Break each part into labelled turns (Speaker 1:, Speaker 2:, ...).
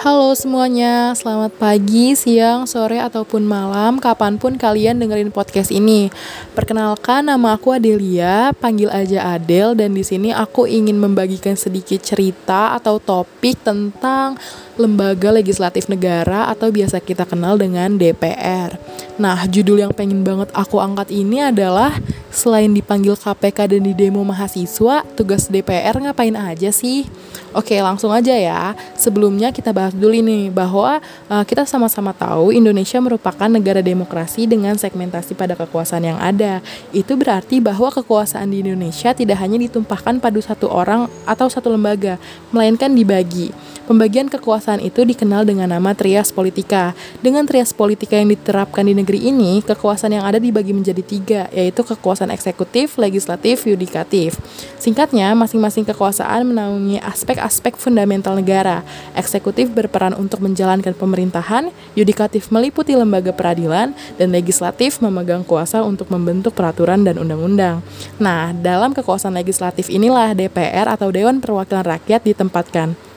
Speaker 1: Halo semuanya, selamat pagi, siang, sore, ataupun malam, kapan pun kalian dengerin podcast ini. Perkenalkan, nama aku Adelia, panggil aja Adel, dan di sini aku ingin membagikan sedikit cerita atau topik tentang lembaga legislatif negara atau biasa kita kenal dengan DPR. Nah, judul yang pengen banget aku angkat ini adalah selain dipanggil KPK dan di demo mahasiswa, tugas DPR ngapain aja sih? Oke, langsung aja ya. Sebelumnya kita bahas dulu ini bahwa uh, kita sama-sama tahu Indonesia merupakan negara demokrasi dengan segmentasi pada kekuasaan yang ada. Itu berarti bahwa kekuasaan di Indonesia tidak hanya ditumpahkan pada satu orang atau satu lembaga, melainkan dibagi. Pembagian kekuasaan itu dikenal dengan nama trias politika. Dengan trias politika yang diterapkan di negeri ini, kekuasaan yang ada dibagi menjadi tiga, yaitu kekuasaan eksekutif, legislatif, yudikatif. Singkatnya, masing-masing kekuasaan menaungi aspek-aspek fundamental negara. Eksekutif berperan untuk menjalankan pemerintahan, yudikatif meliputi lembaga peradilan, dan legislatif memegang kuasa untuk membentuk peraturan dan undang-undang. Nah, dalam kekuasaan legislatif inilah DPR atau Dewan Perwakilan Rakyat ditempatkan.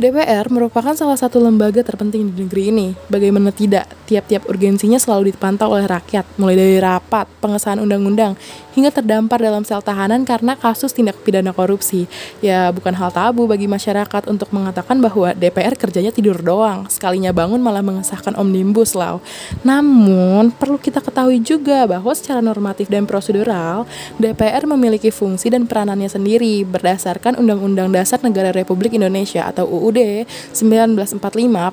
Speaker 1: DPR merupakan salah satu lembaga terpenting di negeri ini. Bagaimana tidak, tiap-tiap urgensinya selalu dipantau oleh rakyat, mulai dari rapat, pengesahan undang-undang, hingga terdampar dalam sel tahanan karena kasus tindak pidana korupsi. Ya, bukan hal tabu bagi masyarakat untuk mengatakan bahwa DPR kerjanya tidur doang, sekalinya bangun malah mengesahkan Omnibus Law. Namun, perlu kita ketahui juga bahwa secara normatif dan prosedural, DPR memiliki fungsi dan peranannya sendiri berdasarkan Undang-Undang Dasar Negara Republik Indonesia atau UUD 1945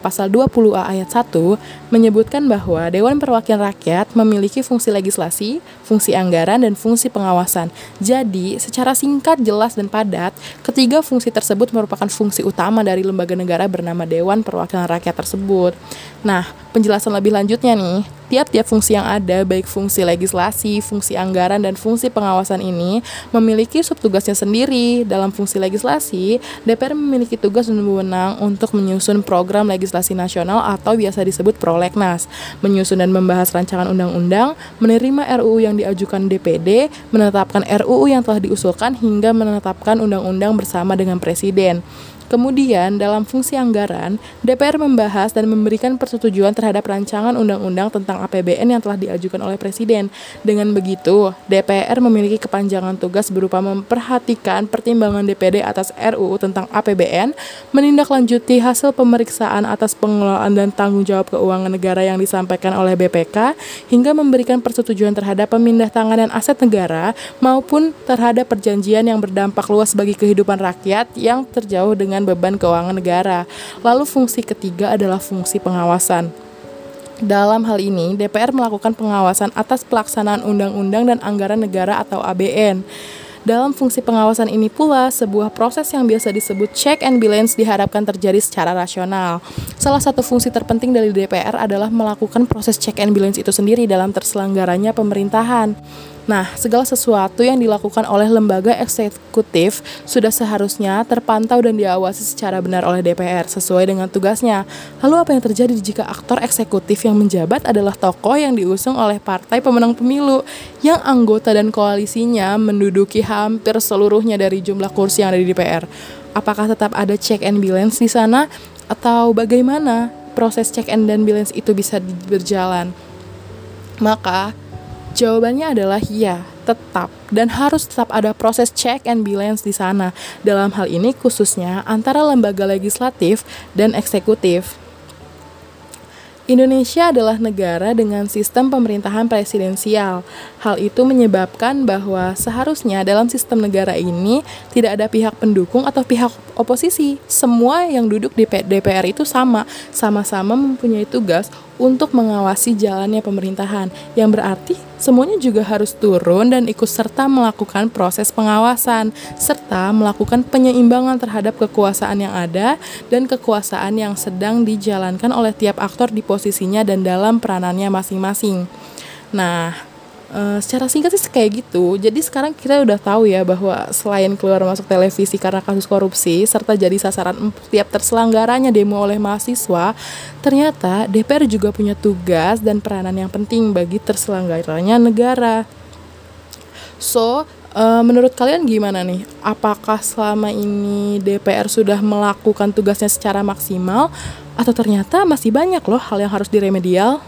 Speaker 1: pasal 20A ayat 1 menyebutkan bahwa Dewan Perwakilan Rakyat memiliki fungsi legislasi, fungsi anggaran, dan fungsi pengawasan. Jadi, secara singkat, jelas, dan padat, ketiga fungsi tersebut merupakan fungsi utama dari lembaga negara bernama Dewan Perwakilan Rakyat tersebut. Nah, penjelasan lebih lanjutnya nih, tiap-tiap fungsi yang ada, baik fungsi legislasi, fungsi anggaran, dan fungsi pengawasan ini memiliki subtugasnya sendiri. Dalam fungsi legislasi, DPR memiliki tugas dan wewenang untuk menyusun program legislasi nasional atau biasa disebut prolegnas, menyusun dan membahas rancangan undang-undang, menerima RUU yang diajukan DPD, menetapkan RUU yang telah diusulkan hingga menetapkan undang-undang bersama dengan Presiden. Kemudian, dalam fungsi anggaran, DPR membahas dan memberikan persetujuan terhadap rancangan undang-undang tentang APBN yang telah diajukan oleh Presiden. Dengan begitu, DPR memiliki kepanjangan tugas berupa memperhatikan pertimbangan DPD atas RUU tentang APBN, menindaklanjuti hasil pemeriksaan atas pengelolaan dan tanggung jawab keuangan negara yang disampaikan oleh BPK, hingga memberikan persetujuan terhadap pemindah tanganan aset negara maupun terhadap perjanjian yang berdampak luas bagi kehidupan rakyat yang terjauh dengan beban keuangan negara. Lalu fungsi ketiga adalah fungsi pengawasan. Dalam hal ini, DPR melakukan pengawasan atas pelaksanaan undang-undang dan anggaran negara atau ABN. Dalam fungsi pengawasan ini pula, sebuah proses yang biasa disebut check and balance diharapkan terjadi secara rasional. Salah satu fungsi terpenting dari DPR adalah melakukan proses check and balance itu sendiri dalam terselenggaranya pemerintahan. Nah, segala sesuatu yang dilakukan oleh lembaga eksekutif sudah seharusnya terpantau dan diawasi secara benar oleh DPR sesuai dengan tugasnya. Lalu apa yang terjadi jika aktor eksekutif yang menjabat adalah tokoh yang diusung oleh partai pemenang pemilu yang anggota dan koalisinya menduduki hampir seluruhnya dari jumlah kursi yang ada di DPR? Apakah tetap ada check and balance di sana atau bagaimana proses check and balance itu bisa berjalan? Maka Jawabannya adalah iya, tetap dan harus tetap ada proses check and balance di sana. Dalam hal ini khususnya antara lembaga legislatif dan eksekutif. Indonesia adalah negara dengan sistem pemerintahan presidensial. Hal itu menyebabkan bahwa seharusnya dalam sistem negara ini tidak ada pihak pendukung atau pihak oposisi. Semua yang duduk di DPR itu sama, sama-sama mempunyai tugas untuk mengawasi jalannya pemerintahan, yang berarti semuanya juga harus turun dan ikut serta melakukan proses pengawasan, serta melakukan penyeimbangan terhadap kekuasaan yang ada dan kekuasaan yang sedang dijalankan oleh tiap aktor di posisinya dan dalam peranannya masing-masing. Nah, Uh, secara singkat sih kayak gitu. Jadi sekarang kita udah tahu ya bahwa selain keluar masuk televisi karena kasus korupsi serta jadi sasaran tiap terselenggaranya demo oleh mahasiswa, ternyata DPR juga punya tugas dan peranan yang penting bagi terselenggaranya negara. So, Uh, menurut kalian gimana nih? Apakah selama ini DPR sudah melakukan tugasnya secara maksimal atau ternyata masih banyak loh hal yang harus diremedial?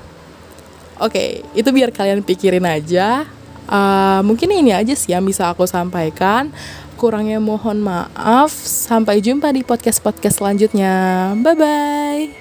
Speaker 1: Oke, okay, itu biar kalian pikirin aja. Uh, mungkin ini aja sih yang bisa aku sampaikan. Kurangnya mohon maaf. Sampai jumpa di podcast-podcast selanjutnya. Bye bye.